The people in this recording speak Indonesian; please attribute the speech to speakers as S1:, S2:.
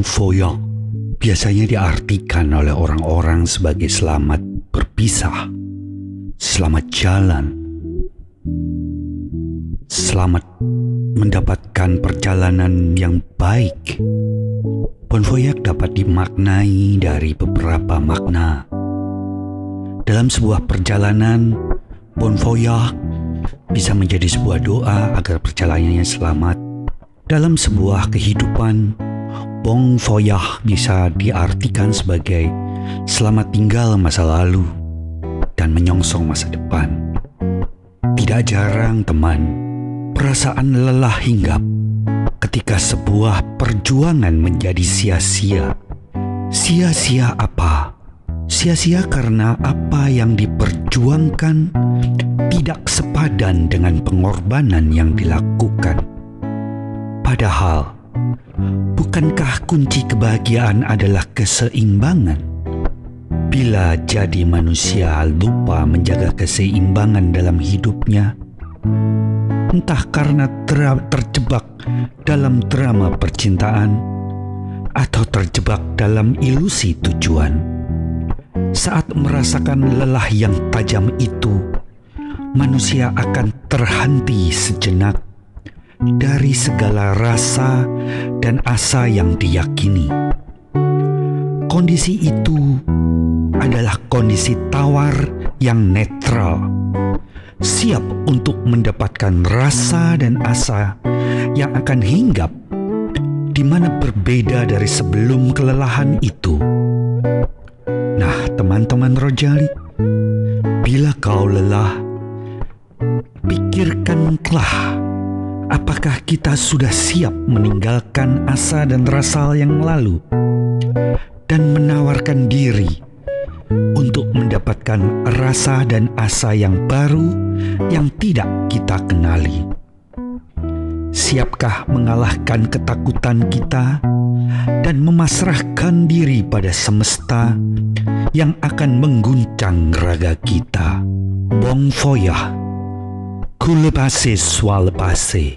S1: Foyok biasanya diartikan oleh orang-orang sebagai selamat berpisah, selamat jalan, selamat mendapatkan perjalanan yang baik. Bon Voyage dapat dimaknai dari beberapa makna. Dalam sebuah perjalanan, Bon Voyage bisa menjadi sebuah doa agar perjalanannya selamat. Dalam sebuah kehidupan, Bon Voyage bisa diartikan sebagai selamat tinggal masa lalu dan menyongsong masa depan. Tidak jarang teman, perasaan lelah hinggap ketika sebuah perjuangan menjadi sia-sia. Sia-sia apa? Sia-sia karena apa yang diperjuangkan tidak sepadan dengan pengorbanan yang dilakukan. Padahal, bukankah kunci kebahagiaan adalah keseimbangan? Bila jadi manusia lupa menjaga keseimbangan dalam hidupnya, entah karena ter terjebak dalam drama percintaan atau terjebak dalam ilusi tujuan. Saat merasakan lelah yang tajam itu, manusia akan terhenti sejenak dari segala rasa dan asa yang diyakini. Kondisi itu adalah kondisi tawar yang netral siap untuk mendapatkan rasa dan asa yang akan hinggap di mana berbeda dari sebelum kelelahan itu. Nah, teman-teman Rojali, bila kau lelah, pikirkanlah apakah kita sudah siap meninggalkan asa dan rasa yang lalu dan menawarkan diri untuk mendapatkan rasa dan asa yang baru yang tidak kita kenali. Siapkah mengalahkan ketakutan kita dan memasrahkan diri pada semesta yang akan mengguncang raga kita? Bong foyah, que le le.